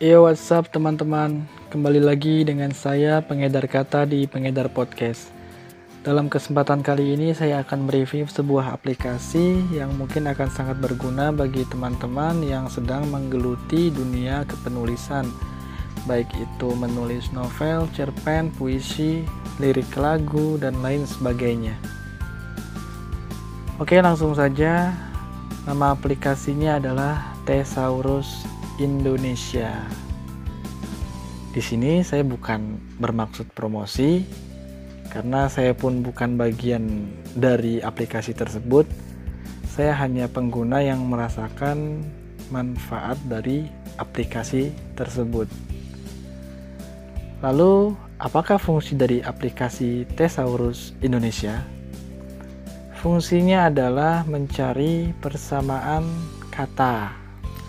Yo what's up teman-teman? Kembali lagi dengan saya pengedar kata di pengedar podcast. Dalam kesempatan kali ini saya akan mereview sebuah aplikasi yang mungkin akan sangat berguna bagi teman-teman yang sedang menggeluti dunia kepenulisan. Baik itu menulis novel, cerpen, puisi, lirik lagu, dan lain sebagainya. Oke langsung saja. Nama aplikasinya adalah Thesaurus Indonesia. Di sini saya bukan bermaksud promosi karena saya pun bukan bagian dari aplikasi tersebut. Saya hanya pengguna yang merasakan manfaat dari aplikasi tersebut. Lalu, apakah fungsi dari aplikasi Thesaurus Indonesia? Fungsinya adalah mencari persamaan kata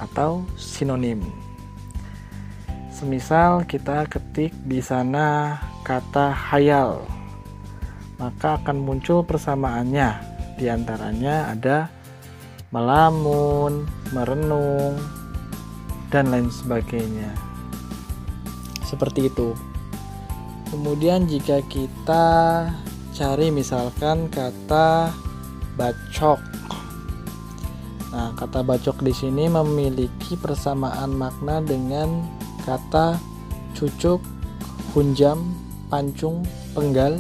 atau sinonim. Semisal kita ketik di sana kata hayal, maka akan muncul persamaannya. Di antaranya ada melamun, merenung, dan lain sebagainya. Seperti itu. Kemudian jika kita cari misalkan kata bacok Nah, kata bacok di sini memiliki persamaan makna dengan kata cucuk, hunjam, pancung, penggal,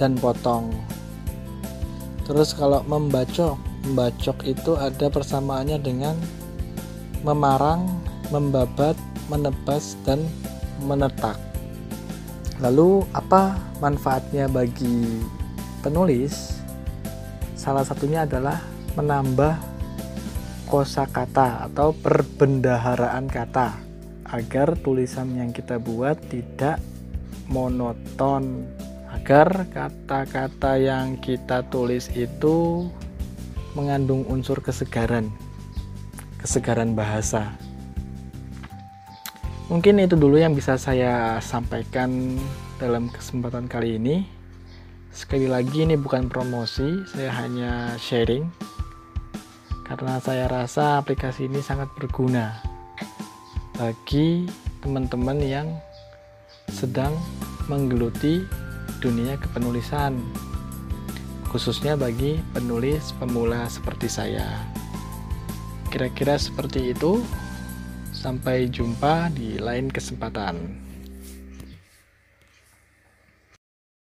dan potong. Terus kalau membacok, membacok itu ada persamaannya dengan memarang, membabat, menebas, dan menetak. Lalu apa manfaatnya bagi penulis? Salah satunya adalah menambah kosakata atau perbendaharaan kata agar tulisan yang kita buat tidak monoton. Agar kata-kata yang kita tulis itu mengandung unsur kesegaran kesegaran bahasa. Mungkin itu dulu yang bisa saya sampaikan dalam kesempatan kali ini. Sekali lagi ini bukan promosi saya hanya sharing karena saya rasa aplikasi ini sangat berguna bagi teman-teman yang sedang menggeluti dunia kepenulisan khususnya bagi penulis pemula seperti saya. Kira-kira seperti itu. Sampai jumpa di lain kesempatan